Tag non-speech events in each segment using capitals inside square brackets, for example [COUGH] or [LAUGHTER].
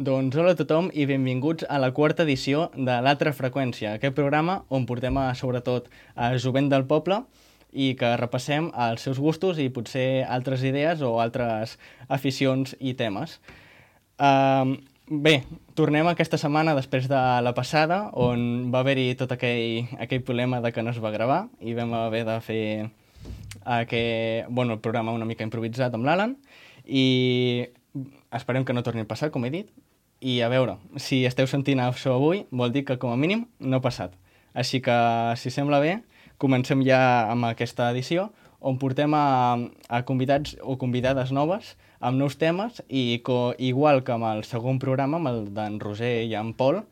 Doncs hola a tothom i benvinguts a la quarta edició de l'Altra Freqüència, aquest programa on portem a, sobretot a jovent del poble i que repassem els seus gustos i potser altres idees o altres aficions i temes. Uh, bé, tornem aquesta setmana després de la passada on va haver-hi tot aquell, aquell problema de que no es va gravar i vam haver de fer aquest, bueno, el programa una mica improvisat amb l'Alan i esperem que no torni a passar, com he dit, i a veure, si esteu sentint això avui, vol dir que com a mínim no ha passat. Així que, si sembla bé, comencem ja amb aquesta edició, on portem a, a convidats o convidades noves amb nous temes i co, igual que amb el segon programa, amb el d'en Roser i en Pol,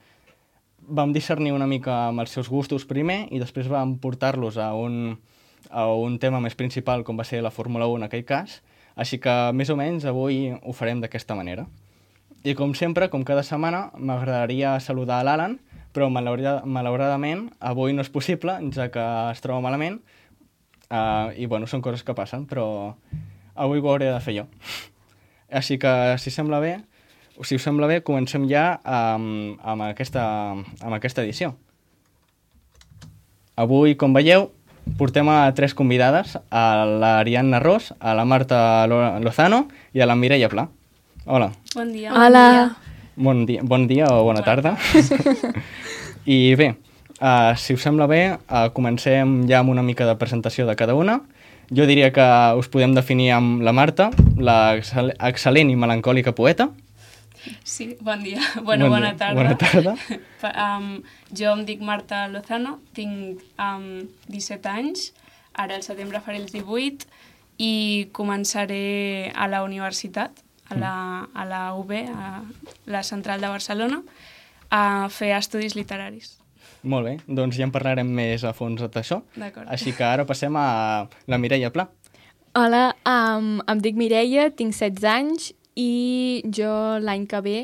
vam discernir una mica amb els seus gustos primer i després vam portar-los a, un, a un tema més principal com va ser la Fórmula 1 en aquell cas, així que més o menys avui ho farem d'aquesta manera. I com sempre, com cada setmana, m'agradaria saludar l'Alan, però malauradament avui no és possible, ja que es troba malament, uh, i bueno, són coses que passen, però avui ho hauré de fer jo. Així que, si sembla bé, si us sembla bé, comencem ja amb, amb, aquesta, amb aquesta edició. Avui, com veieu, portem a tres convidades, a l'Ariadna Ros, a la Marta Lozano i a la Mireia Pla. Hola. Bon dia. Hola. Bon dia, bon dia o bona tarda. [LAUGHS] I bé, uh, si us sembla bé, uh, comencem ja amb una mica de presentació de cada una. Jo diria que us podem definir amb la Marta, la excel·lent i melancòlica poeta. Sí, bon dia. [LAUGHS] Bueno, bon bona dia. tarda. Bona tarda. [LAUGHS] um, jo em dic Marta Lozano, tinc um, 17 anys, ara al setembre faré els 18 i començaré a la universitat, a la, a la UB, a la Central de Barcelona, a fer estudis literaris. Molt bé, doncs ja en parlarem més a fons d'això. D'acord. Així que ara passem a la Mireia Pla. Hola, um, em dic Mireia, tinc 16 anys i jo l'any que ve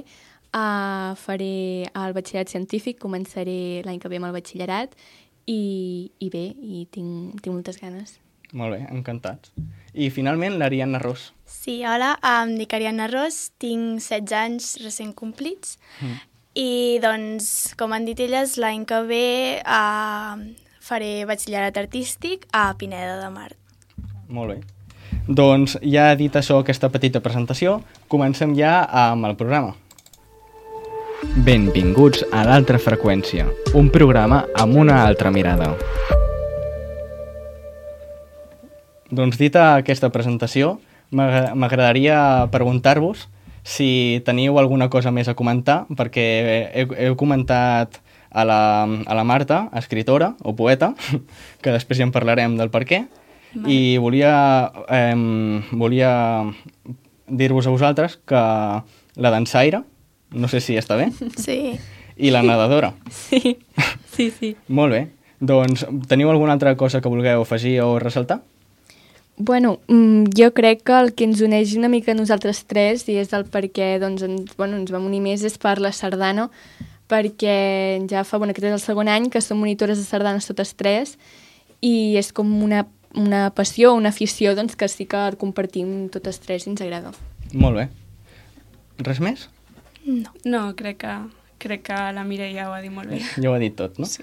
uh, faré el batxillerat científic, començaré l'any que ve amb el batxillerat i, i bé, i tinc, tinc moltes ganes. Molt bé, encantats. I finalment l'Ariadna Ros. Sí, hola, em dic Ariadna Ros, tinc 16 anys recent complits mm. i doncs, com han dit elles, l'any que ve uh, faré batxillerat artístic a Pineda de Mar. Molt bé. Doncs ja dit això, aquesta petita presentació, comencem ja amb el programa. Benvinguts a l'altra freqüència, un programa amb una altra mirada. Doncs dita aquesta presentació, m'agradaria preguntar-vos si teniu alguna cosa més a comentar, perquè heu, heu comentat a la, a la Marta, escritora o poeta, [LAUGHS] que després ja en parlarem del per què, vale. i volia, eh, volia dir-vos a vosaltres que la dansaire, no sé si està bé, [LAUGHS] Sí. i la nedadora. [LAUGHS] Sí, sí, sí. Molt bé. Doncs teniu alguna altra cosa que vulgueu afegir o ressaltar? Bueno, mm, jo crec que el que ens uneix una mica a nosaltres tres i és el perquè doncs, ens, bueno, ens vam unir més és per la sardana, perquè ja fa, bueno, aquest és el segon any que som monitores de sardanes totes tres i és com una, una passió, una afició doncs, que sí que compartim totes tres i ens agrada. Molt bé. Res més? No. No, crec que, crec que la Mireia ho ha dit molt bé. Ja ho ha dit tot, no? Sí.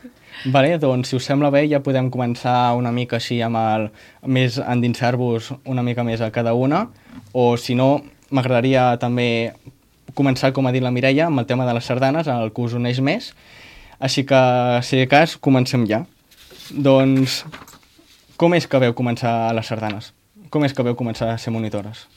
Vale, doncs, si us sembla bé, ja podem començar una mica així amb el... més endinsar-vos una mica més a cada una, o si no, m'agradaria també començar, com ha dit la Mireia, amb el tema de les sardanes, el que us uneix més. Així que, si de cas, comencem ja. Doncs, com és que veu començar a les sardanes? Com és que veu començar a ser monitores?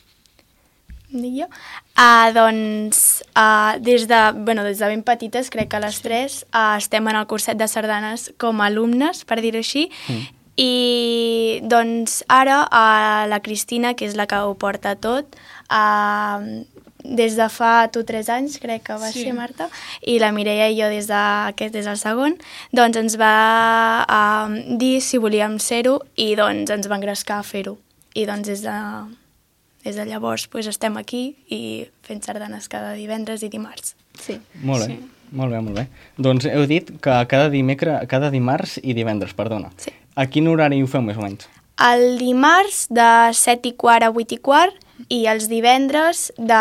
Dic jo? Uh, doncs, uh, des, de, bueno, des de ben petites, crec que les tres, uh, estem en el curset de sardanes com a alumnes, per dir-ho així, mm. i doncs ara uh, la Cristina, que és la que ho porta tot, uh, des de fa tu tres anys, crec que va Sí. ser Marta, i la Mireia i jo des d'aquest és el segon, doncs ens va uh, dir si volíem ser-ho i doncs ens va engrescar a fer-ho. I doncs des de, des de llavors pues, estem aquí i fent sardanes cada divendres i dimarts. Sí. Molt bé, Sí. molt bé, molt bé. Doncs heu dit que cada, dimecre, cada dimarts i divendres, perdona. Sí. A quin horari ho feu més o menys? El dimarts de 7 i quart a 8 i quart i els divendres de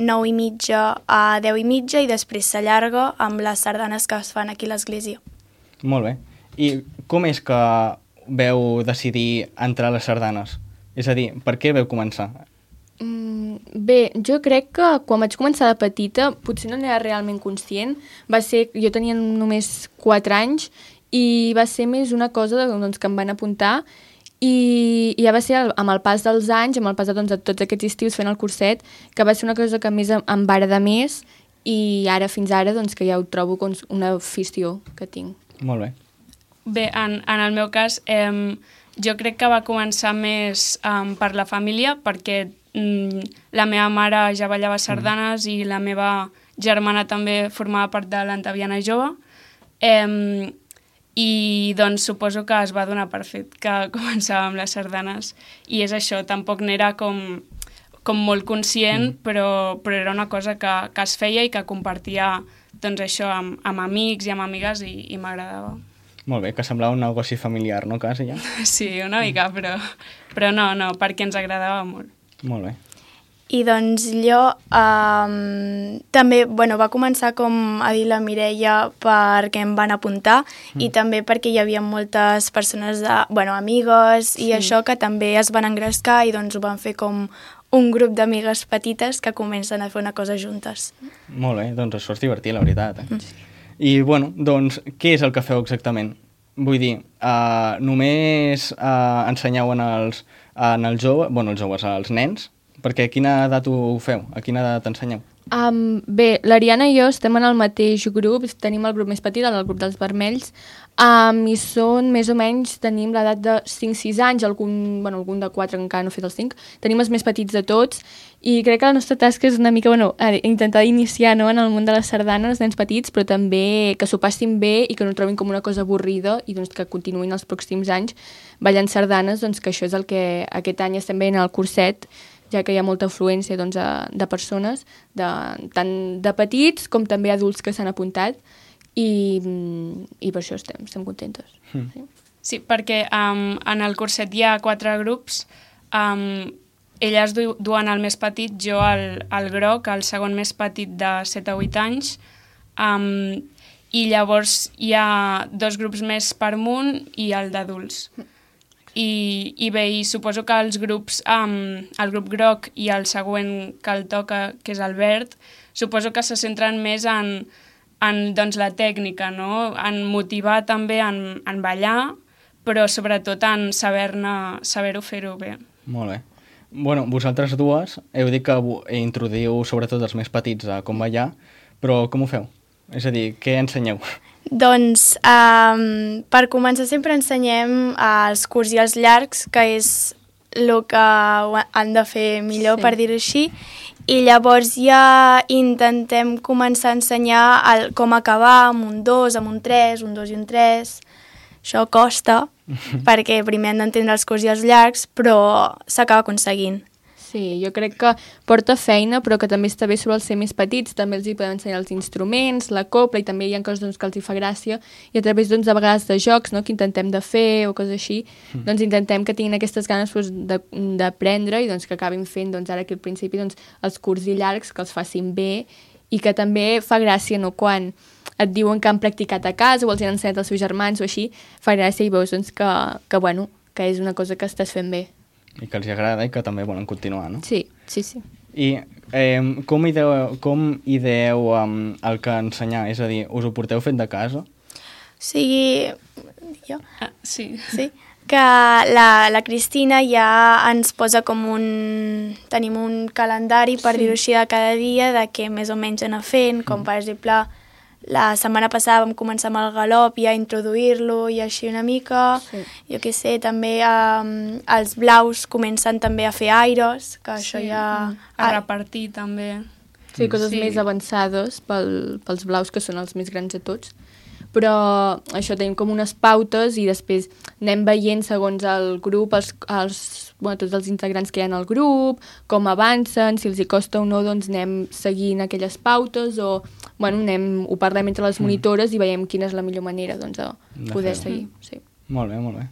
9 i mitja a 10 i mitja i després s'allarga amb les sardanes que es fan aquí a l'església. Molt bé. I com és que veu decidir entrar a les sardanes? És a dir, per què veu començar? Mm, bé, jo crec que quan vaig començar de petita, potser no n'era realment conscient, va ser, jo tenia només 4 anys i va ser més una cosa de, doncs, que em van apuntar i, i ja va ser el, amb el pas dels anys, amb el pas de, doncs, de tots aquests estius fent el curset, que va ser una cosa que més em, em va agradar més i ara fins ara doncs, que ja ho trobo com una afició que tinc. Molt bé. Bé, en, en el meu cas, eh, jo crec que va començar més eh, per la família, perquè mm, la meva mare ja ballava sardanes mm. i la meva germana també formava part de l'Antaviana Jove. Eh, i doncs suposo que es va donar per fet que [LAUGHS] començava amb les sardanes i és això, tampoc n'era com, com molt conscient mm. però, però era una cosa que, que es feia i que compartia doncs això amb, amb amics i amb amigues i, i m'agradava. Molt bé, que semblava un negoci familiar, no, quasi ja? [LAUGHS] Sí, una mica, però, però no, no, perquè ens agradava molt. Molt bé. I doncs jo um, també, bueno, va començar com a dir la Mireia perquè em van apuntar mm. i també perquè hi havia moltes persones, de, bueno, amigues i sí. això que també es van engrescar i doncs ho van fer com un grup d'amigues petites que comencen a fer una cosa juntes. Molt bé, doncs això és divertit, la veritat. Eh? Mm. I, bueno, doncs, què és el que feu exactament? Vull dir, uh, només uh, ensenyeu en els, en els joves, bueno, els joves, als nens, perquè a quina edat ho feu? A quina edat ensenyeu? Um, bé, l'Ariana i jo estem en el mateix grup, tenim el grup més petit, el grup dels vermells, um, i són més o menys, tenim l'edat de 5-6 anys, algun, bueno, algun de 4 encara no ha fet els 5, tenim els més petits de tots, i crec que la nostra tasca és una mica, bueno, intentar iniciar no, en el món de la sardana els nens petits, però també que s'ho passin bé i que no trobin com una cosa avorrida i doncs, que continuïn els pròxims anys ballant sardanes, doncs que això és el que aquest any estem veient al curset, ja que hi ha molta afluència doncs, de persones, de, tant de petits com també adults que s'han apuntat, i, i per això estem, estem contentes. Mm. Sí. sí, perquè um, en el curset hi ha quatre grups, um, elles du duen el més petit, jo el, el groc, el segon més petit de 7 a 8 anys, um, i llavors hi ha dos grups més per munt i el d'adults. Mm i, i bé, i suposo que els grups, um, el grup groc i el següent que el toca, que és el verd, suposo que se centren més en, en doncs, la tècnica, no? en motivar també en, en ballar, però sobretot en saber-ho fer-ho bé. Molt bé. Bueno, vosaltres dues heu dit que introduïu sobretot els més petits a com ballar, però com ho feu? És a dir, què ensenyeu? Doncs, um, per començar, sempre ensenyem els curts i els llargs, que és el que han de fer millor, sí. per dir-ho així, i llavors ja intentem començar a ensenyar el, com acabar amb un 2, amb un 3, un 2 i un 3. Això costa, [LAUGHS] perquè primer han d'entendre els curts i els llargs, però s'acaba aconseguint. Sí, jo crec que porta feina, però que també està bé sobre els ser més petits, també els hi podem ensenyar els instruments, la copla, i també hi ha coses doncs, que els hi fa gràcia, i a través doncs, de vegades de jocs no, que intentem de fer o coses així, mm. doncs intentem que tinguin aquestes ganes doncs, d'aprendre i doncs, que acabin fent doncs, ara que al principi doncs, els curts i llargs, que els facin bé, i que també fa gràcia no, quan et diuen que han practicat a casa o els han ensenyat els seus germans o així, fa gràcia i veus doncs, que, que, bueno, que és una cosa que estàs fent bé i que els agrada i que també volen continuar, no? Sí, sí, sí. I eh, com ideeu, com ideeu um, el que ensenyar? És a dir, us ho porteu fet de casa? Sí, jo? Ah, sí. Sí, que la, la Cristina ja ens posa com un... Tenim un calendari, per sí. dir-ho així, de cada dia, de què més o menys anar fent, com mm. per exemple la setmana passada vam començar amb el galop i a introduir-lo i així una mica. Sí. Jo què sé, també um, els blaus comencen també a fer aires, que això sí. ja... A repartir també. Sí, coses sí. més avançades pel, pels blaus, que són els més grans de tots però això tenim com unes pautes i després anem veient segons el grup, els, els, bueno, tots els integrants que hi ha al grup, com avancen, si els hi costa o no, doncs anem seguint aquelles pautes o bueno, anem, ho parlem entre les mm. monitores mm. i veiem quina és la millor manera doncs, de, de poder seguir. Sí. Molt bé, molt bé.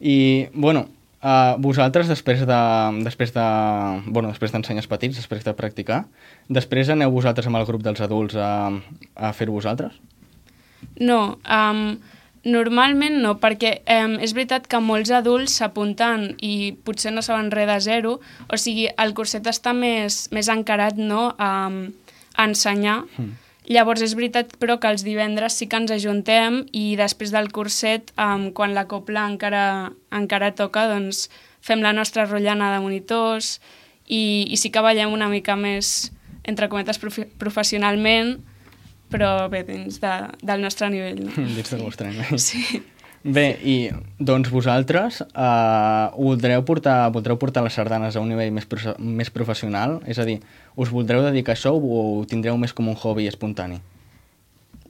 I, bueno, Uh, vosaltres, després de, després de, bueno, després d'ensenyar petits, després de practicar, després aneu vosaltres amb el grup dels adults a, a fer-ho vosaltres? No, um, normalment no, perquè um, és veritat que molts adults s'apunten i potser no saben res de zero, o sigui, el curset està més, més encarat no, a, a ensenyar. Mm. Llavors és veritat però que els divendres sí que ens ajuntem i després del curset, um, quan la copla encara, encara toca, doncs fem la nostra rotllana de monitors i, i sí que ballem una mica més, entre cometes, prof professionalment, però bé, dins de, del nostre nivell. No? [LAUGHS] dins del vostre nivell. [LAUGHS] Sí. Bé, i doncs vosaltres uh, voldreu, portar, voldreu portar les sardanes a un nivell més, pro més professional? És a dir, us voldreu dedicar a això o ho tindreu més com un hobby espontani?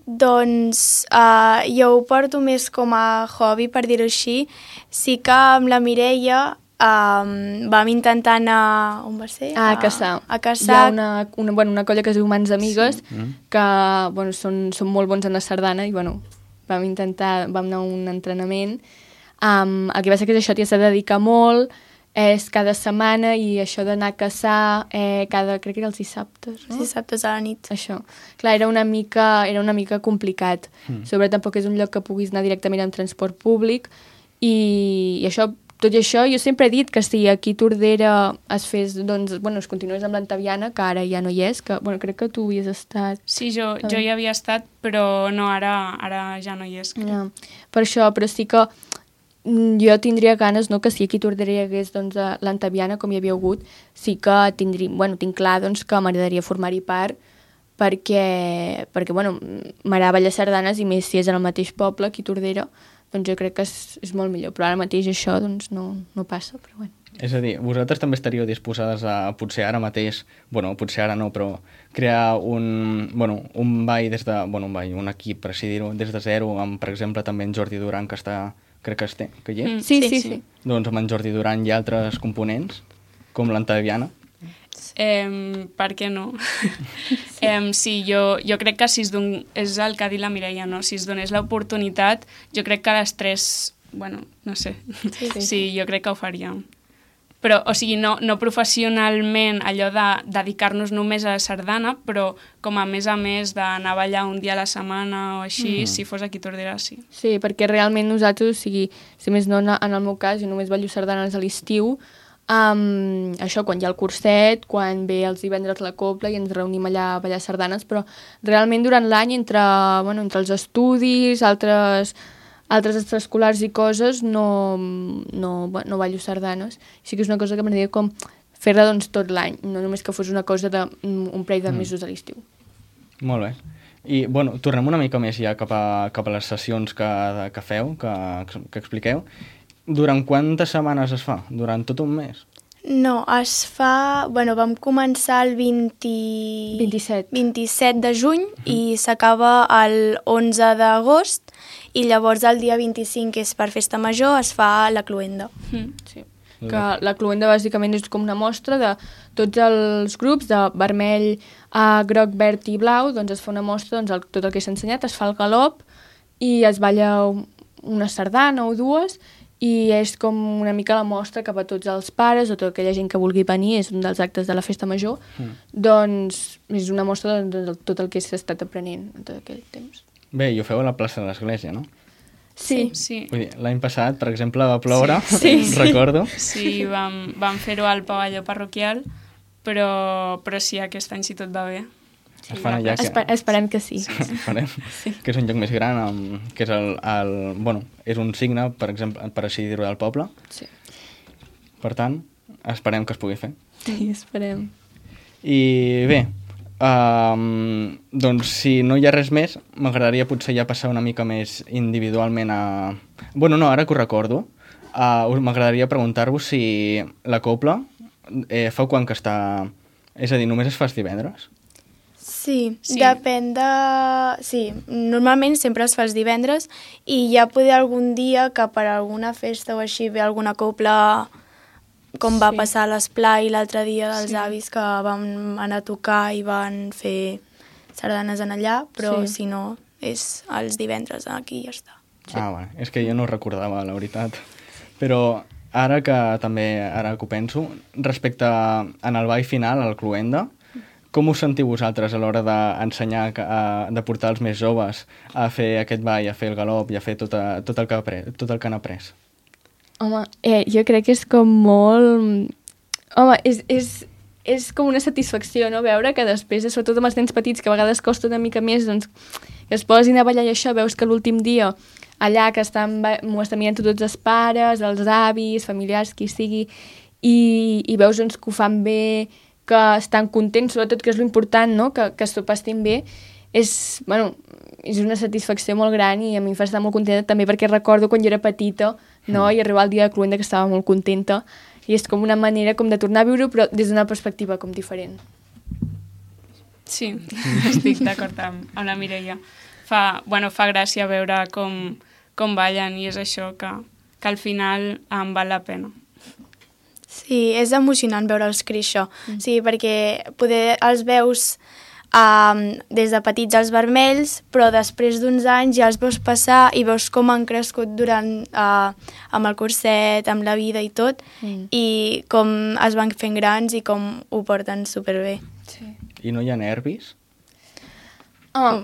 Doncs uh, jo ho porto més com a hobby, per dir-ho així. Sí que amb la Mireia um, vam intentar anar... On va ser? A, a caçar. A caçar. Hi ha una, una, bueno, una colla que es diu Mans Amigues, sí. Mm. que bueno, són, són molt bons en la sardana i bueno, vam intentar, vam anar a un entrenament. Um, el que passa que és això, t'hi has de dedicar molt, és cada setmana i això d'anar a caçar eh, cada, crec que era els dissabtes, no? Sí, dissabtes a la nit. Això. Clar, era una mica, era una mica complicat. Mm. Sobre tampoc és un lloc que puguis anar directament en transport públic i, i això, tot i això, jo sempre he dit que si aquí a Tordera es fes, doncs, bueno, es continués amb l'Antaviana, que ara ja no hi és, que, bueno, crec que tu hi has estat. Sí, jo, jo hi havia estat, però no, ara, ara ja no hi és. crec. Ja. Per això, però sí que mm, jo tindria ganes, no?, que si aquí a Tordera hi hagués doncs, eh, l'Antaviana, com hi havia hagut, sí que tindria, bueno, tinc clar doncs, que m'agradaria formar-hi part perquè, perquè bueno, m'agrada ballar sardanes i més si és en el mateix poble, aquí a Tordera, doncs jo crec que és, és molt millor. Però ara mateix això doncs, no, no passa, però bueno. És a dir, vosaltres també estaríeu disposades a, potser ara mateix, bueno, potser ara no, però crear un, bueno, un ball des de, bueno, un ball, un equip, per així dir-ho, des de zero, amb, per exemple, també en Jordi Duran, que està, crec que, este, que hi és, Mm. Sí, Sí, sí, sí. sí. doncs amb en Jordi Duran i altres components, com l'Antaviana. Eh, per què no? [LAUGHS] sí, eh, sí jo, jo crec que si es don... és el que ha dit la Mireia, no? si es donés l'oportunitat, jo crec que les tres, bueno, no sé, sí, sí. sí jo crec que ho faríem. Però, o sigui, no, no professionalment allò de dedicar-nos només a la sardana, però com a més a més d'anar a ballar un dia a la setmana o així, mm. si fos aquí a Tordera, sí. Sí, perquè realment nosaltres, o sigui, si més no, en el meu cas, jo només ballo sardanes a l'estiu, um, això, quan hi ha el curset, quan ve els divendres la copla i ens reunim allà a ballar sardanes, però realment durant l'any, entre, bueno, entre els estudis, altres, altres extraescolars i coses, no, no, no ballo sardanes. Sí que és una cosa que m'agradaria com fer-la doncs, tot l'any, no només que fos una cosa d'un un parell de mesos a l'estiu. Molt bé. I, bueno, tornem una mica més ja cap a, cap a les sessions que, que feu, que, que expliqueu. Durant quantes setmanes es fa? Durant tot un mes? No, es fa... Bueno, vam començar el 20... 27. 27 de juny i s'acaba el 11 d'agost i llavors el dia 25, que és per festa major, es fa la cluenda. Mm. Sí. Que la cluenda bàsicament és com una mostra de tots els grups, de vermell, a groc, verd i blau, doncs es fa una mostra, doncs el, tot el que s'ha ensenyat, es fa el galop i es balla una sardana o dues i és com una mica la mostra cap a tots els pares o tota aquella gent que vulgui venir, és un dels actes de la festa major, Mm. doncs és una mostra de, de tot el que s'ha estat aprenent en tot aquell temps. Bé, i ho feu a la plaça de l'església, no? Sí, Sí, Vull dir, l'any passat, per exemple, va ploure, Sí, sí. recordo. sí vam, vam fer-ho al pavelló parroquial, però, però sí, aquest any sí tot va bé. Es fan allà que... Esper esperem que sí. Esperem, que és un lloc més gran, amb, que és el, el, bueno, és un signe, per exemple, per així dir-ho, del poble. sí. Per tant, esperem que es pugui fer. Sí, esperem. I bé, um, doncs si no hi ha res més, m'agradaria potser ja passar una mica més individualment a... Bueno, no, ara que ho recordo, uh, m'agradaria preguntar-vos si la copla eh, feu quan que està... És a dir, només es fa els divendres? Sí, Sí. sí, depèn de... Sí, normalment sempre es fa els divendres i ja poder algun dia que per alguna festa o així ve alguna copla com va Sí. passar a l'esplai l'altre dia dels Sí. avis que vam anar a tocar i van fer sardanes en allà, però Sí. si no és els divendres aquí i ja està. Sí. Ah, bueno, és que jo no ho recordava, la veritat. Però ara que també, ara que ho penso, respecte a, en el ball final, al Cluenda, com us sentiu vosaltres a l'hora d'ensenyar, a- de portar els més joves a fer aquest ball, a fer el galop i a fer tot, a, tot, el, que après, tot el que han après? Home, eh, jo crec que és com molt... Home, és, és, és com una satisfacció, no?, veure que després, sobretot amb els nens petits, que a vegades costa una mica més, doncs, que es posin a ballar i això, veus que l'últim dia, allà que estan, m'ho estan mirant tots els pares, els avis, familiars, qui sigui, i, i veus doncs, que ho fan bé, que estan contents, sobretot que és l'important, no?, que, que s'ho pastin bé, és, bueno, és una satisfacció molt gran i a mi em fa estar molt contenta també perquè recordo quan jo era petita no? i arribar al dia de Cluenda que estava molt contenta i és com una manera com de tornar a viure però des d'una perspectiva com diferent. Sí, [LAUGHS] estic d'acord amb, amb la Mireia. Fa, bueno, fa gràcia veure com, com ballen i és això que, que al final em val la pena. Sí, és emocionant veure'ls créixer. Mm. Sí, perquè poder els veus um, des de petits als vermells, però després d'uns anys ja els veus passar i veus com han crescut durant uh, amb el curset, amb la vida i tot, Mm. i com es van fent grans i com ho porten superbé. Sí. I no hi ha nervis? Oh,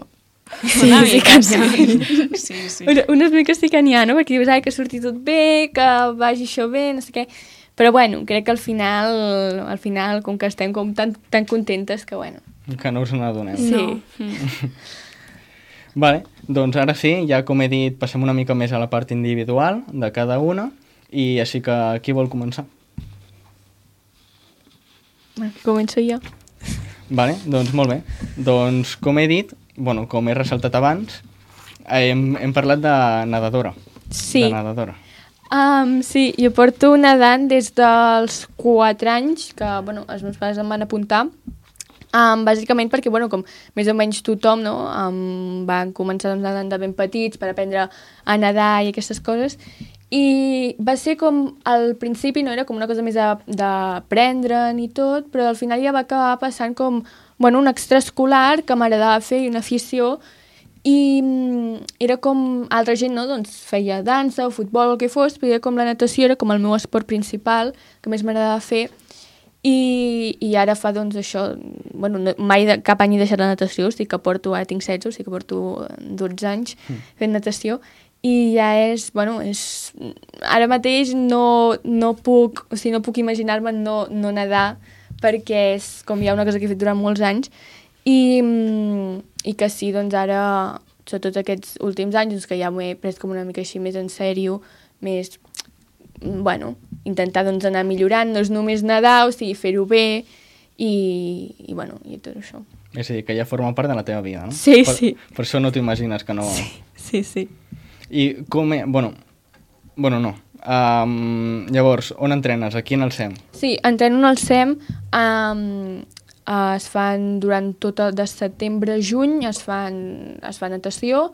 Sí, Una sí mica, que sí. Sí, sí. una, unes miques sí que n'hi ha, no? Perquè dius, ai, que surti tot bé, que vagi això bé, no sé què. Però bueno, crec que al final, al final com que estem com tan, tan contentes que bueno. Que no us n'adoneu. Sí. No. Mm. [LAUGHS] Vale, doncs ara sí, ja com he dit, passem una mica més a la part individual de cada una i així que qui vol començar? començo jo. Vale, doncs molt bé. Doncs com he dit, bueno, com he ressaltat abans, hem, hem parlat de nedadora. Sí. De nedadora. Um, sí, jo porto nedant des dels 4 anys, que bueno, els meus pares em van apuntar, um, bàsicament perquè bueno, com més o menys tothom no, um, van començar doncs, nedant de ben petits per aprendre a nedar i aquestes coses, i va ser com, al principi no era com una cosa més de- d'aprendre'n i tot, però al final ja va acabar passant com bueno, un extraescolar que m'agradava fer i una afició i mm, era com altra gent, no? Doncs feia dansa o futbol o el que fos, però com la natació era com el meu esport principal, que més m'agradava fer. I, I ara fa, doncs, això... Bueno, no, mai de, cap any he deixat la natació, o sigui que porto, ara tinc 16, o sigui que porto 12 anys fent natació, i ja és, bueno, és... Ara mateix no, no puc, o sigui, no puc imaginar-me no, no nedar, perquè és com ja una cosa que he fet durant molts anys, i, mm, i que sí, doncs ara, sobretot aquests últims anys, doncs que ja m'ho he pres com una mica així més en sèrio, més, mm, bueno, intentar doncs anar millorant, no és només nedar, o sigui, fer-ho bé, i, i bueno, i tot això. És a dir, que ja forma part de la teva vida, no? Sí, per, sí. Per això no t'imagines que no... Sí, sí. I com... He... Bueno, bueno, no. Um, llavors, on entrenes? Aquí en el SEM? Sí, entreno en el SEM, um, es fan durant tot el de setembre a juny, es fan, es fa natació,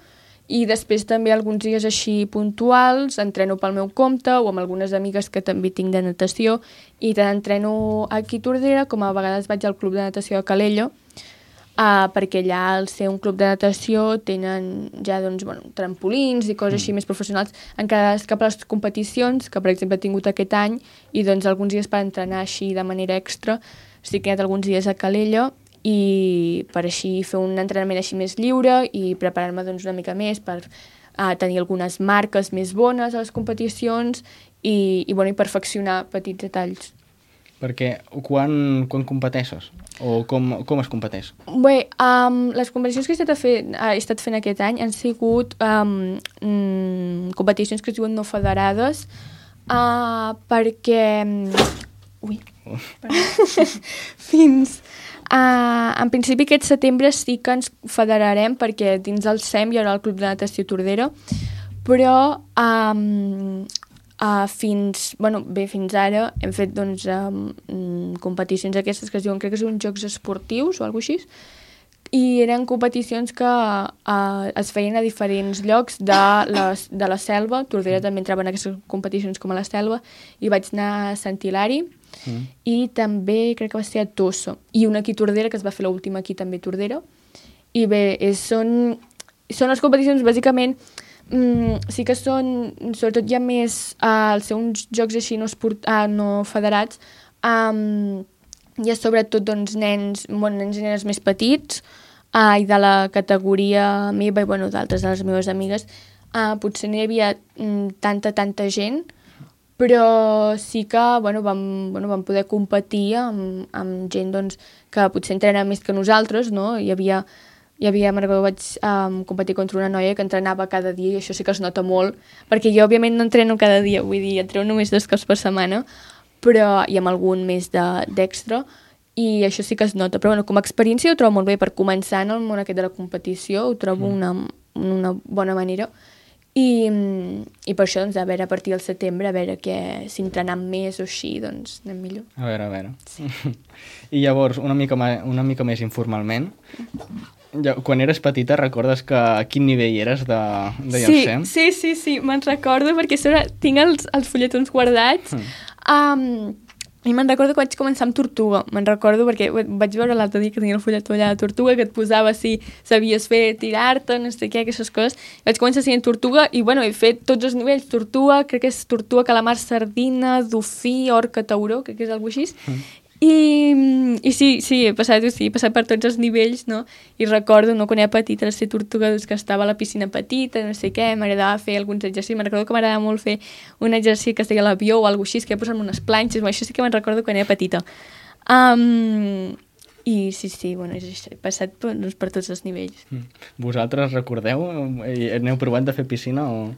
i després també alguns dies així puntuals, entreno pel meu compte o amb algunes amigues que també tinc de natació, i tant entreno aquí a Tordera com a vegades vaig al club de natació de Calella, uh, perquè allà al ser un club de natació tenen ja doncs, bueno, trampolins i coses així més professionals encara cap a les competicions, que per exemple he tingut aquest any, i doncs alguns dies per entrenar així de manera extra, estic quedat alguns dies a Calella i per així fer un entrenament així més lliure i preparar-me doncs, una mica més per uh, tenir algunes marques més bones a les competicions i, i, bueno, i perfeccionar petits detalls. Perquè quan, quan competeixes? O com, com es competeix? Bé, um, les competicions que he estat, a fer, he estat fent aquest any han sigut um, mm, competicions que es diuen no federades uh, perquè... Ui, [LAUGHS] fins... Uh, en principi aquest setembre sí que ens federarem perquè dins del SEM hi haurà el Club de Natació Tordera, però um, uh, fins, bueno, bé, fins ara hem fet doncs, um, competicions aquestes que es diuen, crec que són jocs esportius o alguna així, i eren competicions que uh, es feien a diferents llocs de la, de la selva, Tordera també entrava en aquestes competicions com a la selva, i vaig anar a Sant Hilari, I també crec que va ser a Tossa, i una aquí Tordera, que es va fer l'última aquí també Tordera, i bé, és, són, són les competicions bàsicament mm, sí que són, sobretot hi ha més, uh, al ser uns jocs així no, esport, uh, no federats, um, hi ha sobretot doncs, nens, bueno, nens i nenes més petits, uh, i de la categoria meva i bueno, d'altres de les meves amigues, uh, potser no hi havia mm, tanta, tanta gent, però sí que bueno, vam, bueno, vam poder competir amb, amb gent doncs, que potser entrena més que nosaltres, no? Hi havia, hi havia recordo, vaig um, competir contra una noia que entrenava cada dia i això sí que es nota molt, perquè jo òbviament no entreno cada dia, vull dir, entreno només dos cops per setmana, però i amb algun més d'extra, de, i això sí que es nota, però bueno, com a experiència ho trobo molt bé, per començar en el món aquest de la competició, ho trobo mm. una, una bona manera, i, i per això, doncs, a veure, a partir del setembre, a veure que si entrenant més o així, doncs anem millor. A veure, a veure. Sí. [LAUGHS] I llavors, una mica, una mica més informalment, ja, quan eres petita recordes que a quin nivell eres de, de sí, Sí, sí, sí, me'n recordo perquè sobre, tinc els, els fulletons guardats. Mm. Um, i me'n recordo que vaig començar amb Tortuga, me'n recordo perquè vaig veure l'altre dia que tenia el fulletó allà de Tortuga, que et posava si sabies fer, tirar-te, no sé què, aquestes coses. I vaig començar sent Tortuga i, bueno, he fet tots els nivells, Tortuga, crec que és Tortuga, Calamar, Sardina, Dofí, Orca, Tauró, crec que és alguna així. Mm. I, i sí, sí, he passat, sí, he passat per tots els nivells, no? I recordo, no, quan era petita, de ser tortuga, doncs, que estava a la piscina petita, no sé què, m'agradava fer alguns exercicis, me'n recordo que m'agradava molt fer un exercici que es deia l'avió o alguna així, que posar unes planxes, això sí que me'n recordo quan era petita. Um, i sí, sí, bueno, he passat per, doncs, per tots els nivells. Mm. Vosaltres recordeu? Aneu provant de fer piscina o...?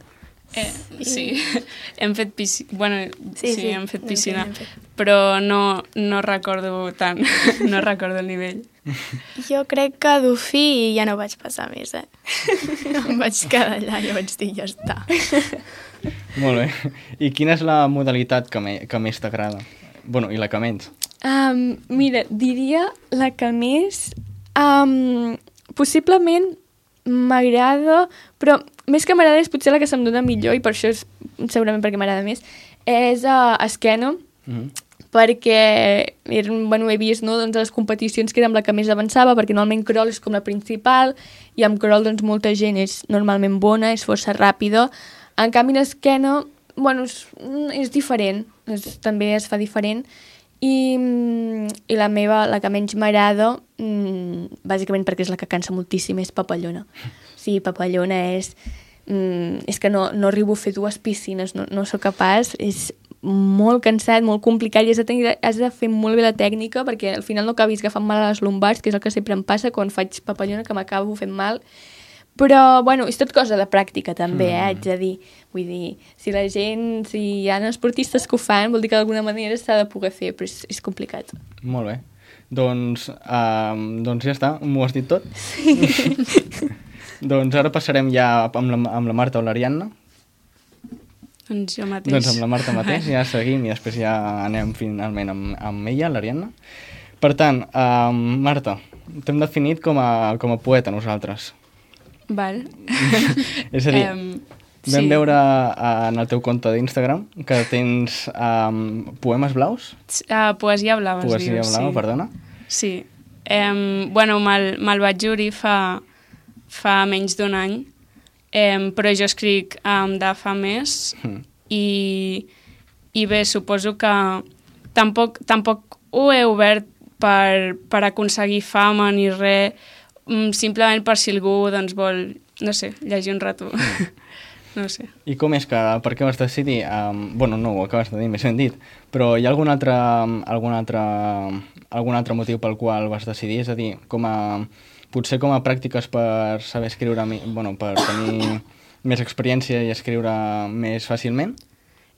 Eh, sí, [LAUGHS] hem fet piscina, bueno, sí, sí, sí, hem fet piscina, hem fet. però no, no recordo tant, [LAUGHS] no recordo el nivell. [LAUGHS] Jo crec que d'ofí ja no vaig passar més, eh? em vaig quedar allà i vaig dir, ja està. Molt bé. I quina és la modalitat que, me, que més t'agrada? Bueno, i la que menys? Um, mira, diria la que més... Um, possiblement m'agrada, però més que m'agrada és potser la que se'm dona millor i per això és segurament perquè m'agrada més, és uh, esquena, mm -hmm. perquè bueno, he vist no, doncs, les competicions que era amb la que més avançava, perquè normalment crawl és com la principal, i amb crawl doncs, molta gent és normalment bona, és força ràpida, en canvi l'esquena, bueno, és, és diferent, és, també es fa diferent, i, i la meva, la que menys m'agrada, mm, bàsicament perquè és la que cansa moltíssim, és papallona. Sí, papallona és... Mm, és que no, no arribo a fer dues piscines, no, no sóc capaç, és molt cansat, molt complicat i has de, tenir, has de fer molt bé la tècnica perquè al final no acabis agafant mal a les lumbars, que és el que sempre em passa quan faig papallona, que m'acabo fent mal però, bueno, és tot cosa de pràctica també, eh, mm. eh, haig de dir. Vull dir, si la gent, si hi ha esportistes que ho fan, vol dir que d'alguna manera s'ha de poder fer, però és, és complicat. Molt bé. Doncs, um, doncs ja està, m'ho has dit tot. Sí. [LAUGHS] doncs ara passarem ja amb la, amb la Marta o l'Ariadna. Doncs jo mateix. Doncs amb la Marta [LAUGHS] mateix, ja seguim i després ja anem finalment amb, amb ella, l'Ariadna. Per tant, um, Marta, t'hem definit com a, com a poeta nosaltres. Val. [LAUGHS] és a dir, um, vam sí. veure uh, en el teu compte d'Instagram que tens um, poemes blaus? Uh, poesia blava, Poesia diu, blava, sí. perdona. Sí. Um, bueno, me'l me vaig jurir fa, fa menys d'un any, um, però jo escric um, de fa més mm. i, i bé, suposo que tampoc, tampoc ho he obert per, per aconseguir fama ni res, simplement per si algú doncs, vol, no sé, llegir un rato. Mm. [LAUGHS] no sé. I com és que, per què vas decidir? Um, bueno, no ho acabes de dir, més ben dit, però hi ha algun altre, algun, altre, algun altre motiu pel qual vas decidir? És a dir, com a, potser com a pràctiques per saber escriure, bueno, per tenir [COUGHS] més experiència i escriure més fàcilment?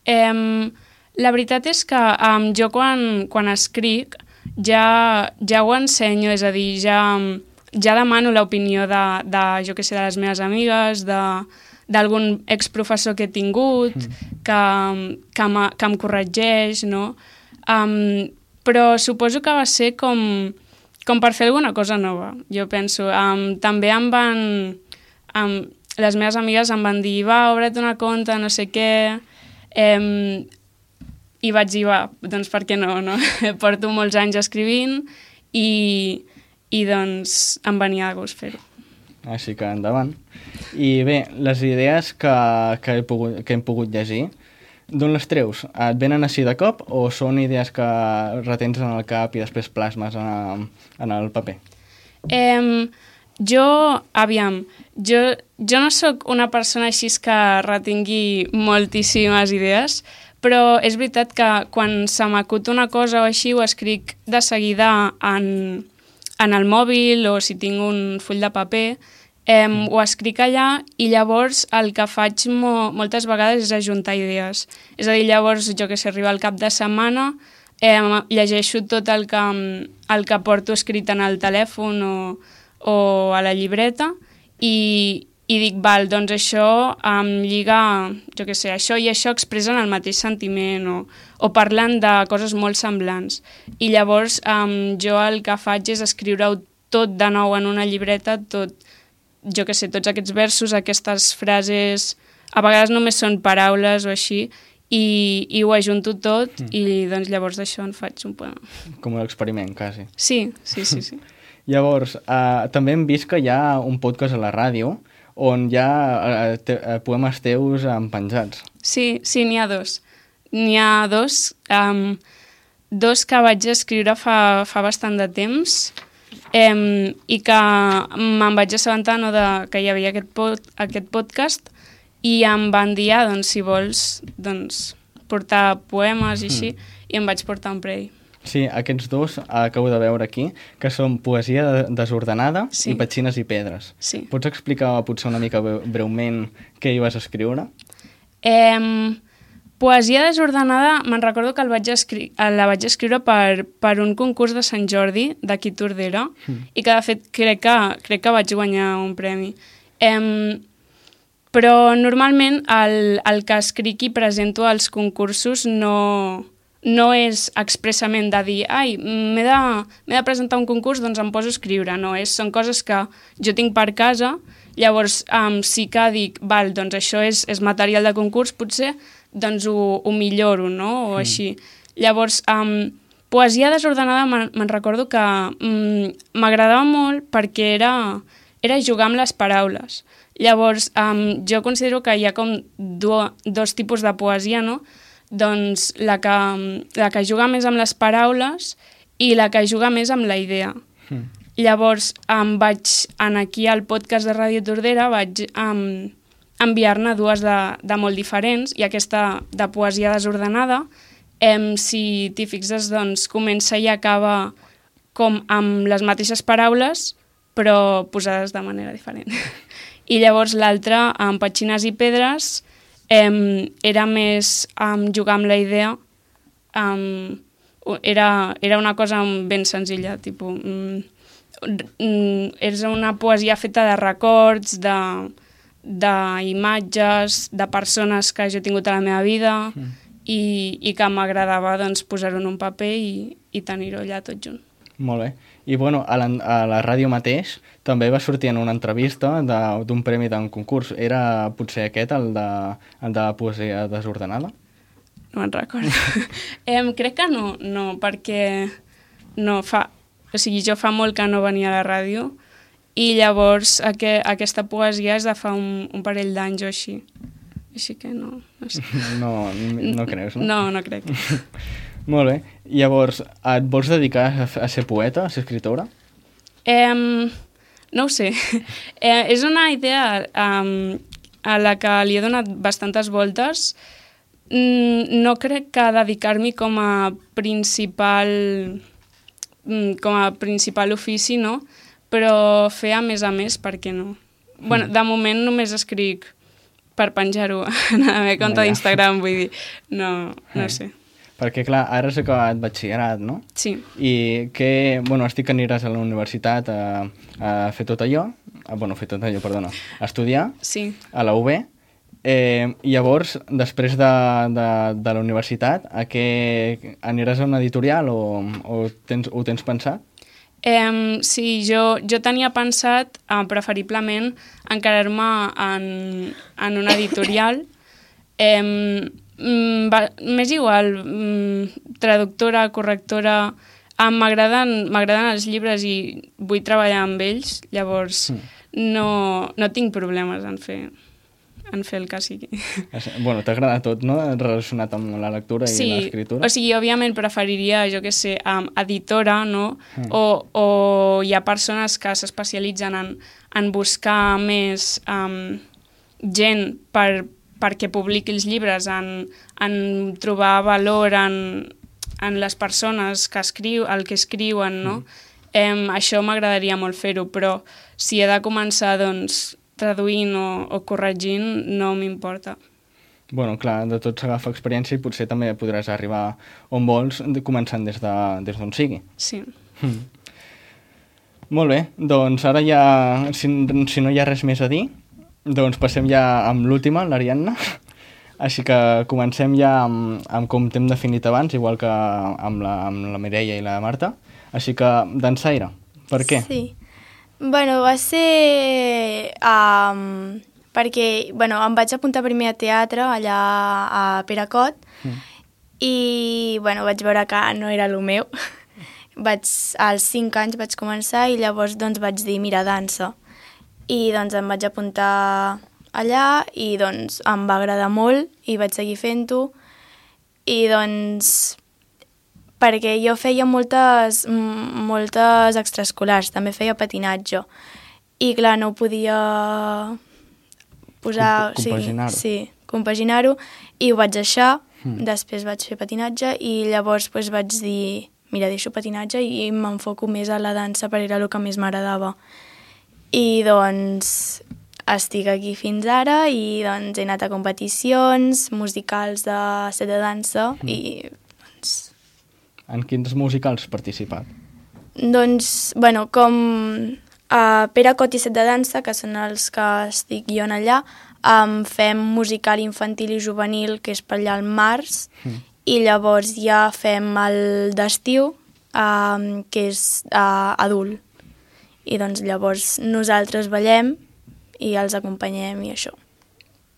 Um, la veritat és que um, jo quan, quan escric ja, ja ho ensenyo, és a dir, ja ja demano l'opinió de, de, jo que sé, de les meves amigues, d'algun exprofessor que he tingut, mm. que, que, que em corregeix, no? Um, però suposo que va ser com, com per fer alguna cosa nova, jo penso. Um, també em van... Um, les meves amigues em van dir, va, obre't una compte, no sé què... Um, I vaig dir, va, doncs per què no, no? [LAUGHS] Porto molts anys escrivint i, i doncs em venia de gust fer-ho. així que endavant. I bé, les idees que, que, he pogut, que hem pogut llegir, d'on les treus? Et venen així de cop o són idees que retens en el cap i després plasmes en, en el paper? Eh, jo, aviam, jo, jo no sóc una persona així que retingui moltíssimes idees, però és veritat que quan se m'acut una cosa o així ho escric de seguida en, en el mòbil o si tinc un full de paper, eh, ho escric allà i llavors el que faig mo moltes vegades és ajuntar idees. És a dir, llavors, jo que sé, arriba al cap de setmana, eh, llegeixo tot el que, el que porto escrit en el telèfon o, o a la llibreta i, i dic, val, doncs això em lliga, jo què sé, això i això expressen el mateix sentiment o, o parlen de coses molt semblants. I llavors um, jo el que faig és escriure-ho tot de nou en una llibreta, tot, jo què sé, tots aquests versos, aquestes frases, a vegades només són paraules o així, i, i ho ajunto tot mm. i doncs llavors d'això en faig un poema. Com un experiment, quasi. Sí, sí, sí. sí. [LAUGHS] llavors, uh, també hem vist que hi ha un podcast a la ràdio on hi ha eh, te, eh, poemes teus penjats. Sí, sí, n'hi ha dos. N'hi ha dos, um, dos que vaig escriure fa, fa bastant de temps um, i que me'n vaig assabentar no, de, que hi havia aquest, pod, aquest podcast i em van dir, ah, doncs, si vols doncs, portar poemes i així, mm. i em vaig portar un premi. Sí, aquests dos acabo de veure aquí, que són poesia desordenada sí. i petxines i pedres. Sí. Pots explicar potser una mica breument què hi vas escriure? Eh, poesia desordenada, me'n recordo que el vaig la vaig escriure per, per un concurs de Sant Jordi, d'aquí Tordera, mm. i que de fet crec que, crec que vaig guanyar un premi. Eh, però normalment el, el que escric i presento als concursos no, no és expressament de dir ai, m'he de, de presentar un concurs, doncs em poso a escriure, no, és, són coses que jo tinc per casa, llavors um, sí que dic, val, doncs això és, és material de concurs, potser doncs ho, ho milloro, no?, o mm. així. Llavors, um, poesia desordenada me'n recordo que m'agradava um, molt perquè era, era jugar amb les paraules. Llavors, um, jo considero que hi ha com do, dos tipus de poesia, no?, doncs la que, la que juga més amb les paraules i la que juga més amb la idea. Mm. Llavors, em vaig, en aquí al podcast de Ràdio Tordera, vaig um, enviar-ne dues de, de molt diferents i aquesta de poesia desordenada, em, si t'hi fixes, doncs comença i acaba com amb les mateixes paraules, però posades de manera diferent. [LAUGHS] I llavors l'altra, amb petxines i pedres, eh, era més um, jugar amb la idea, um, era, era una cosa ben senzilla, tipus, mm, mm, és una poesia feta de records, de d'imatges, de persones que jo he tingut a la meva vida mm. i, i que m'agradava doncs, posar-ho en un paper i, i tenir-ho allà tot junt. Molt bé. I bueno, a la, a la ràdio mateix també va sortir en una entrevista d'un premi d'un concurs. Era potser aquest, el de, el de poesia desordenada? No me'n recordo. [LAUGHS] eh, crec que no, no, perquè no fa... O sigui, jo fa molt que no venia a la ràdio i llavors aqu aquesta poesia és de fa un, un parell d'anys o així. Així que no... No, sé. [LAUGHS] no, no creus, no? No, no crec. [LAUGHS] Molt bé. Llavors, et vols dedicar a, a ser poeta, a ser escritora? Eh, no ho sé. [LAUGHS] Eh, és una idea um, a la que li he donat bastantes voltes. Mm, no crec que dedicar-m'hi com a principal mm, com a principal ofici, no? Però fer a més a més, per què no? Mm. Bueno, de moment només escric per penjar-ho [LAUGHS] en la meva compte d'Instagram, vull dir, no, no sé. Perquè, clar, ara has acabat batxillerat, no? Sí. I que, bueno, estic que aniràs a la universitat a, a fer tot allò, a, bueno, fer tot allò, perdona, a estudiar sí. a la UB. Eh, llavors, després de, de, de la universitat, a què aniràs a una editorial o, o tens, ho tens pensat? Eh, sí, jo, jo tenia pensat, eh, preferiblement, encarar-me en, en una editorial. Eh, Mm, va, m'és igual, mm, traductora, correctora, em m'agraden els llibres i vull treballar amb ells, llavors Mm. no, no tinc problemes en fer, en fer el que sigui. Bueno, t'agrada tot, no?, relacionat amb la lectura i Sí, l'escriptura. o sigui, òbviament preferiria, jo que sé, um, editora, no? O, o hi ha persones que s'especialitzen en, en buscar més um, gent per, perquè publiqui els llibres, en, en trobar valor en, en les persones que escriu, el que escriuen, no? Em, això m'agradaria molt fer-ho, però si he de començar, doncs, traduint o, o corregint, no m'importa. Bueno, clar, de tot s'agafa experiència i potser també podràs arribar on vols, començant des d'on de, des sigui. Sí. Molt bé, doncs ara ja, si, si no hi ha res més a dir, doncs passem ja amb l'última, l'Ariadna. Així que comencem ja amb, amb com t'hem definit abans, igual que amb la, amb la Mireia i la Marta. Així que, dansaire, per què? Sí. Bueno, va ser... Um, perquè, bueno, em vaig apuntar primer a teatre allà a Peracot Mm. i, bueno, vaig veure que no era el meu. [LAUGHS] vaig, als 5 anys vaig començar i llavors doncs vaig dir, mira, dansa. I doncs em vaig apuntar allà i doncs em va agradar molt i vaig seguir fent-ho i doncs perquè jo feia moltes, moltes extraescolars, també feia patinatge i clar, no ho podia posar... Compa- compaginar-ho. Sí, sí compaginar-ho i ho vaig deixar, Mm. després vaig fer patinatge i llavors pues, vaig dir mira, deixo patinatge i m'enfoco més a la dansa perquè era el que més m'agradava. I doncs estic aquí fins ara i doncs he anat a competicions musicals de set de dansa mm. i doncs En quins musicals has participat? doncs, bueno, com a Pere Cot i Set de Dansa, que són els que estic jo allà, um, fem musical infantil i juvenil, que és per allà al març, Mm. i llavors ja fem el d'estiu, um, que és uh, adult. I doncs llavors nosaltres ballem i els acompanyem i això.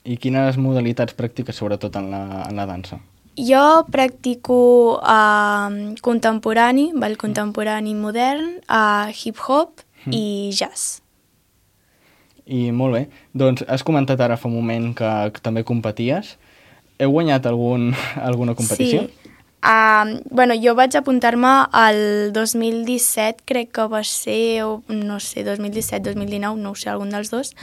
I quines modalitats practiques, sobretot en la, en la dansa? Jo practico uh, contemporani, ball contemporani modern, uh, hip-hop i jazz. I molt bé, doncs has comentat ara fa un moment que, que també competies. Heu guanyat algun, [LAUGHS] alguna competició? Sí. Uh, bueno, jo vaig apuntar-me al 2017, crec que va ser, o no sé, 2017-2019, no ho sé, algun dels dos.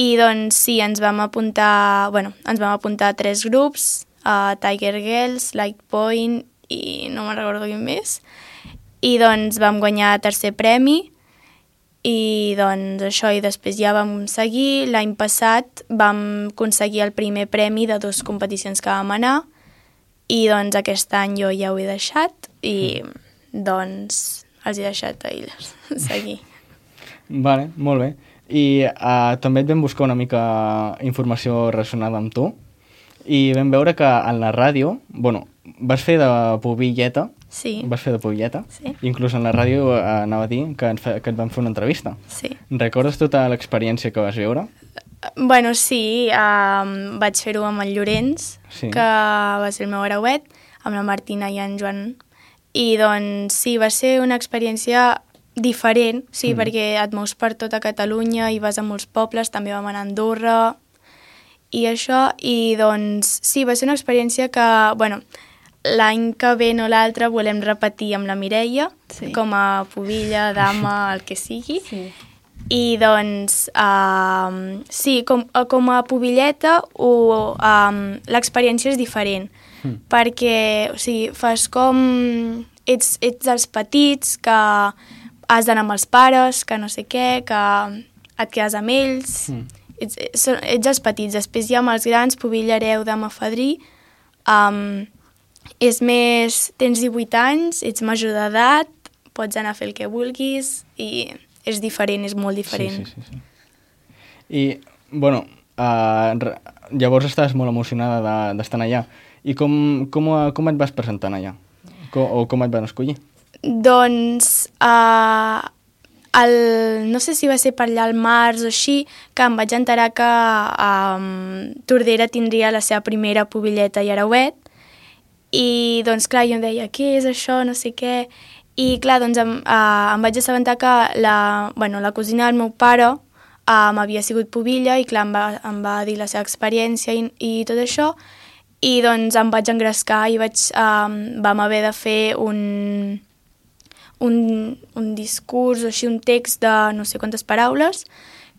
I doncs sí, ens vam apuntar, bueno, ens vam apuntar a tres grups, a Tiger Girls, Light Point i no me'n recordo quin més. I doncs vam guanyar tercer premi i doncs això, i després ja vam seguir. L'any passat vam aconseguir el primer premi de dues competicions que vam anar i doncs aquest any jo ja ho he deixat i doncs els he deixat a ells [LAUGHS] seguir. Vale, molt bé. I uh, també et vam buscar una mica informació relacionada amb tu i vam veure que en la ràdio, bueno, vas fer de pubilleta, Sí, vas fer de pubilleta, Sí. inclús en la ràdio uh, anava a dir que, ens fe, que et van fer una entrevista. sí. Recordes tota l'experiència que vas viure? Bueno, sí, um, vaig fer-ho amb el Llorenç, Sí. que va ser el meu arauet, amb la Martina i en Joan. I doncs sí, va ser una experiència diferent, sí, Mm. perquè et mous per tota Catalunya i vas a molts pobles, també vam anar a Andorra i això, i doncs sí, va ser una experiència que, bueno, l'any que ve o l'altre volem repetir amb la Mireia, Sí. com a pubilla, dama, el que sigui, Sí. I doncs, um, sí, com, com a pubilleta o, um, l'experiència és diferent, Mm. perquè o sigui, fas com... Ets, ets dels petits, que has d'anar amb els pares, que no sé què, que et quedes amb ells... Mm. Ets, ets, ets els petits, després ja amb els grans, pubilla, hereu, dama, fadrí, um, és més... Tens 18 anys, ets major d'edat, pots anar a fer el que vulguis i és diferent, és molt diferent. Sí, sí, sí. sí. I, bueno, uh, llavors estàs molt emocionada de- d'estar de, allà. I com, com, eh, com et vas presentar allà? Com, o com et van escollir? Doncs, uh, el, no sé si va ser per allà al març o així, que em vaig enterar que um, Tordera tindria la seva primera pubilleta i arauet, i doncs clar, jo em deia, què és això, no sé què, I clar, doncs em, uh, em vaig assabentar que la, bueno, la cosina del meu pare um, havia sigut pubilla i clar, em va, em va dir la seva experiència i, i tot això i doncs em vaig engrescar i vaig, um, vam haver de fer un, un, un discurs o així, un text de no sé quantes paraules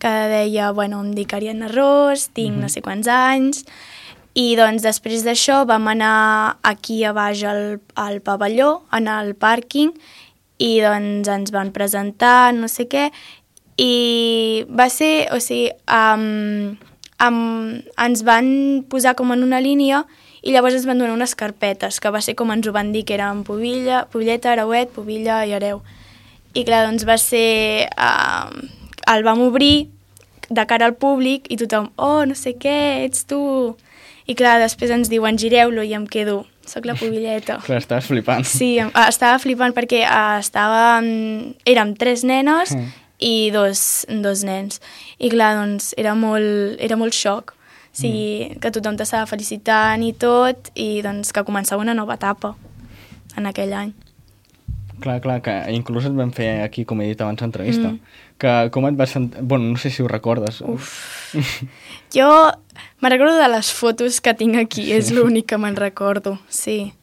que deia, bueno, em dic Ariadna Ros, tinc mm -hmm. no sé quants anys, i doncs després d'això vam anar aquí a baix al, al pavelló, en el pàrquing, i doncs ens van presentar, no sé què, i va ser, o sigui, um, um, ens van posar com en una línia i llavors ens van donar unes carpetes, que va ser com ens ho van dir, que eren Pubilla, Pubilleta, Arauet, Pubilla i Areu. I clar, doncs va ser... Uh, el vam obrir de cara al públic i tothom, oh, no sé què, ets tu. I clar, després ens diuen gireu-lo i em quedo, sóc la pubilleta. clar, estaves flipant. Sí, estava flipant perquè uh, estàvem, érem tres nenes mm. i dos, dos nens. I clar, doncs era molt, era molt xoc. O sigui, mm. que tothom t'estava felicitant i tot, i doncs que començava una nova etapa en aquell any. Clar, clar, que inclús et vam fer aquí, com he dit abans, entrevista. Mm. Que com et vas sentir... Bueno, no sé si ho recordes. Uf. [LAUGHS] jo me recordo de les fotos que tinc aquí, sí. és l'únic que me'n recordo, sí.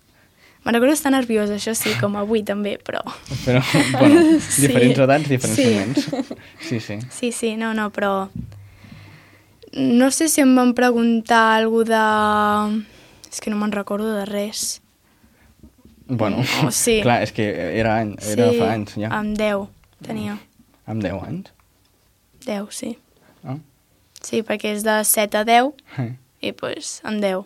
Me'n recordo estar nerviosa, això sí, com avui també, però... [LAUGHS] Però, bueno, [LAUGHS] diferents sí. edats, diferents sí. moments. Sí, sí. Sí, sí, no, no, però... No sé si em van preguntar alguna de... És que no me'n recordo de res. Bueno, oh, sí. clar, és que era, any, era sí, fa anys, ja. amb 10 tenia. Amb 10 anys? 10, sí. Ah. Sí, perquè és de 7 a 10 Eh. i doncs amb 10.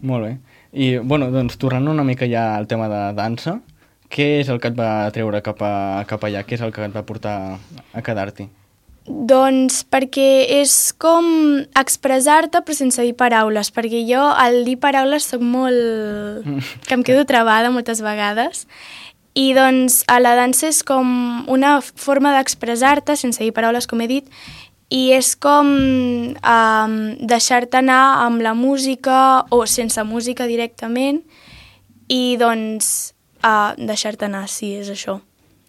Molt bé. I, bueno, doncs, tornant una mica ja al tema de dansa, què és el que et va treure cap, a, cap allà? Què és el que et va portar a quedar-t'hi? Doncs perquè és com expressar-te però sense dir paraules, perquè jo al dir paraules sóc molt... [LAUGHS] que em quedo trabada moltes vegades i doncs a la dansa és com una forma d'expressar-te sense dir paraules, com he dit, i és com um, deixar-te anar amb la música o sense música directament i doncs uh, deixar-te anar, sí, és això.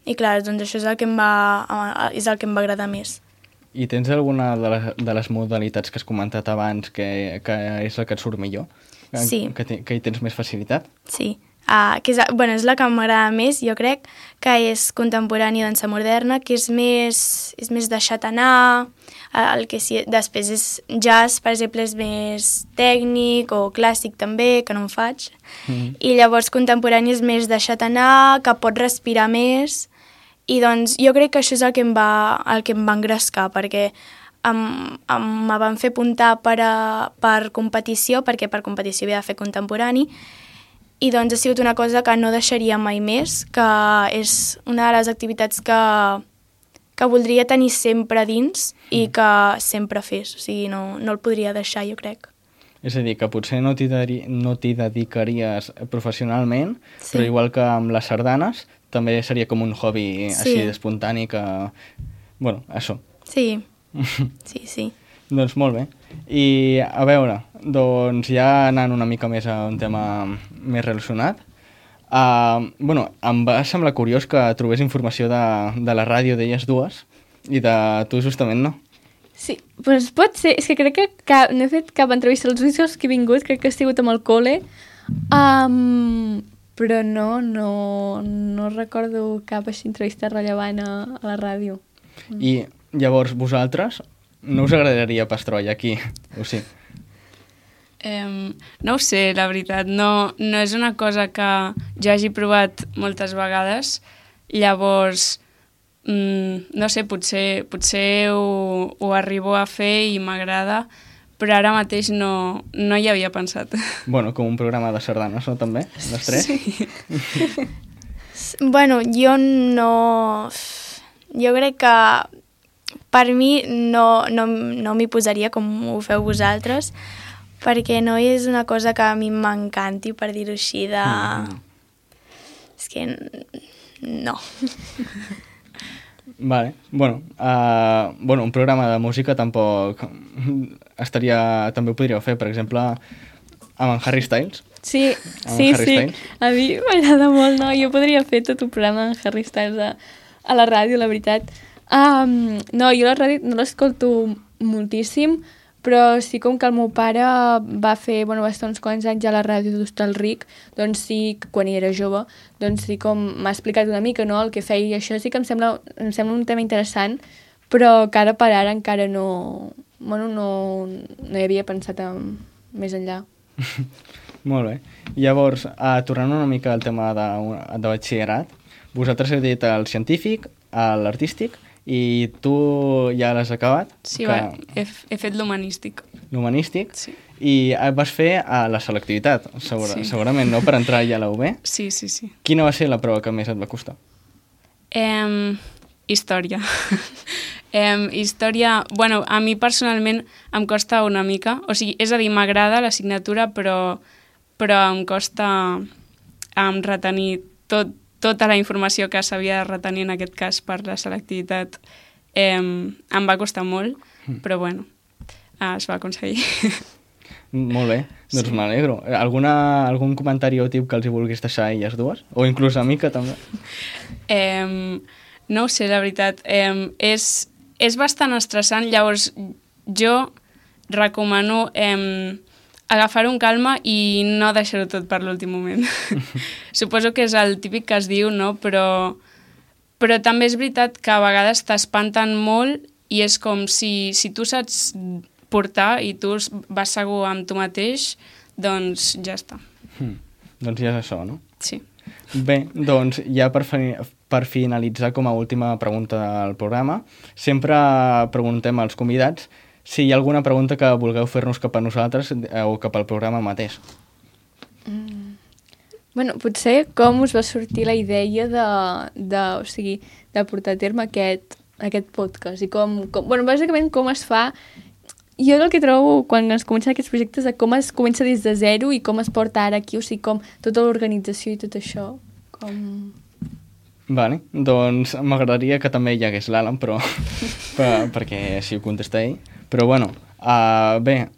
I clar, doncs això és el que em va, és el que em va agradar més. I tens alguna de les, de les modalitats que has comentat abans que, que és la que et surt millor? Que, Sí. Que, que hi tens més facilitat? Sí, uh, que és, bueno, és la que m'agrada més, jo crec, que és contemporània dansa moderna, que és més, és més deixat anar, uh, el que sí, després és jazz, per exemple, és més tècnic o clàssic també, que no en faig, Mm. i llavors contemporani és més deixat anar, que pot respirar més, i doncs jo crec que això és el que em va, el que em va engrescar, perquè em, em, me van fer apuntar per, a, per competició, perquè per competició havia de fer contemporani, i doncs ha sigut una cosa que no deixaria mai més, que és una de les activitats que, que voldria tenir sempre dins i que sempre fes, o sigui, no, no el podria deixar, jo crec. És a dir, que potser no t'hi no dedicaries professionalment, Sí. però igual que amb les sardanes, també seria com un hobby Sí. així d'espontani que... Bueno, això. Sí, [LAUGHS] sí, sí. Doncs molt bé. I a veure, doncs ja anant una mica més a un tema més relacionat, uh, bueno, em va semblar curiós que trobés informació de, de la ràdio d'elles dues i de tu justament no. Sí, doncs pot ser, és que crec que cap, no he fet cap entrevista als únics que he vingut, crec que ha sigut amb el col·le, um, però no, no, no recordo cap així entrevista rellevant a, a la ràdio. I llavors vosaltres no us agradaria pas treballar aquí, o sí? Um, no ho sé, la veritat, no, no és una cosa que jo hagi provat moltes vegades, llavors, mm, no sé, potser, potser ho, ho arribo a fer i m'agrada, però ara mateix no, no hi havia pensat. [LAUGHS] Bueno, com un programa de sardanes, no, també? Les tres? Sí. [LAUGHS] Bueno, jo no... Jo crec que per mi no, no, no m'hi posaria com ho feu vosaltres, perquè no és una cosa que a mi m'encanti, per dir-ho així, de... Mm. És que no. [LAUGHS] Vale. Bueno, uh, bueno, un programa de música tampoc estaria... També ho podríeu fer, per exemple, amb en Harry Styles. Sí, Amb sí, Harry sí. Styles? A mi m'agrada molt, no? Jo podria fer tot un programa amb Harry Styles a, a la ràdio, la veritat. Um, no, jo la ràdio no l'escolto moltíssim, però sí com que el meu pare va fer, bueno, va estar uns quants anys a la ràdio d'Hostalric, doncs sí, quan hi era jove, doncs sí com m'ha explicat una mica, no?, el que feia i això sí que em sembla, em sembla un tema interessant, però que ara per ara encara no, bueno, no, no hi havia pensat en, més enllà. [LAUGHS] Molt bé. Llavors, uh, tornant una mica al tema de, de batxillerat, vosaltres heu dit el científic, l'artístic, i tu ja l'has acabat, Sí, que- va, he, he fet l'humanístic. l'humanístic, Sí. i vas fer a la selectivitat, segura, Sí. segurament, no?, per entrar ja a la UB. [LAUGHS] Sí, sí, sí. Quina va ser la prova que més et va costar? Em, història. [LAUGHS] em, història... Bueno, a mi personalment em costa una mica. O sigui, és a dir, m'agrada l'assignatura, però, però em costa em retenir tot, tota la informació que s'havia de retenir en aquest cas per la selectivitat. Em, em va costar molt, però bueno, ah, es va aconseguir. [LAUGHS] Molt bé, doncs sí. m'alegro. Alguna, algun comentari o tip que els hi vulguis deixar a elles dues? O inclús a mi, que també? [LAUGHS] Eh, no ho sé, la veritat. Eh, és, és bastant estressant, llavors jo recomano eh, agafar un calma i no deixar-ho tot per l'últim moment. [LAUGHS] Suposo que és el típic que es diu, no? Però, però també és veritat que a vegades t'espanten molt i és com si, si tu saps portar i tu vas segur amb tu mateix, doncs ja està. Hm. Doncs ja és això, no? Sí. Bé, doncs ja per, fi- per finalitzar com a última pregunta del programa, sempre preguntem als convidats si hi ha alguna pregunta que vulgueu fer-nos cap a nosaltres eh, o cap al programa mateix. Bueno, potser com us va sortir la idea de, de, o sigui, de portar a terme aquest, aquest podcast i com, com, bueno, bàsicament com es fa jo el que trobo quan es comencen aquests projectes de com es comença des de zero i com es porta ara aquí, o sigui, com tota l'organització i tot això, com... Vale, doncs m'agradaria que també hi hagués l'Alan, però [LAUGHS] per, perquè si ho contesta ell. Però bueno, uh, bé,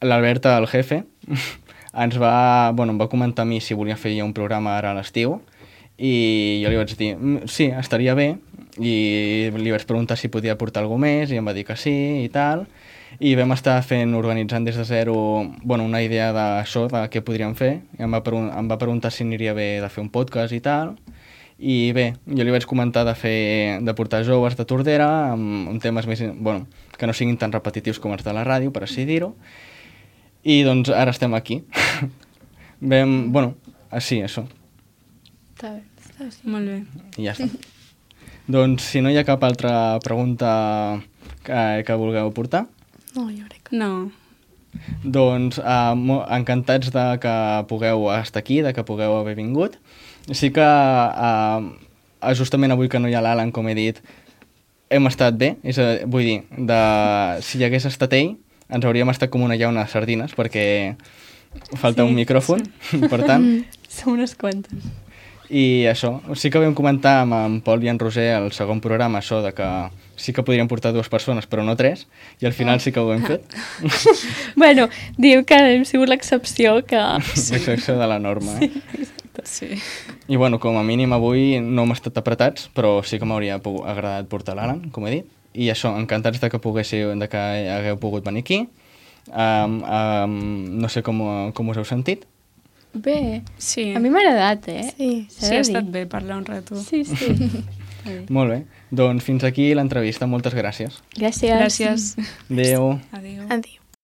l'Albert, el jefe, [LAUGHS] ens va, bueno, em va comentar a mi si volia fer ja un programa ara a l'estiu i jo li vaig dir, "Mm, sí, estaria bé, i li vaig preguntar si podia portar alguna més i em va dir que sí i tal, i vam estar fent, organitzant des de zero bueno, una idea d'això, de què podríem fer, i em va, em va preguntar si aniria bé de fer un podcast i tal, i bé, jo li vaig comentar de fer de portar joves de Tordera amb, amb temes més, bueno, que no siguin tan repetitius com els de la ràdio, per així dir-ho. I doncs ara estem aquí. [LAUGHS] Vam, bueno, sí, això. Està bé, està bé. Molt bé. I ja està. [LAUGHS] doncs si no hi ha cap altra pregunta que, que vulgueu portar, No, jo crec que... No. doncs uh, encantats de que pugueu estar aquí, de que pugueu haver vingut. Sí que uh, justament avui que no hi ha l'Alan, com he dit, hem estat bé, és a, vull dir, de, si hi hagués estat ell, ens hauríem estat com una llauna de sardines, perquè falta Sí, un micròfon, per tant, [LAUGHS] Som unes quantes. i això, sí que vam comentar amb en Pol i en Roser al segon programa això de que sí que podríem portar dues persones però no tres, i al final sí que ho hem fet. [LAUGHS] bueno, diu que hem sigut l'excepció que... [LAUGHS] Sí. Excepció de la norma, eh? Sí. I bueno, com a mínim avui no hem estat apretats, però sí que m'hauria agradat portar l'Alan, com he dit. I això, encantats de que poguéssiu, de que hagueu pogut venir aquí. Um, um, no sé com, com us heu sentit. Bé, Sí. a mi m'ha agradat, eh? Sí. Sí, ha estat bé parlar un rato. Sí, sí. [LAUGHS] Molt bé. Doncs fins aquí l'entrevista. Moltes gràcies. Gràcies. Gràcies. Adéu. Adéu. Adéu.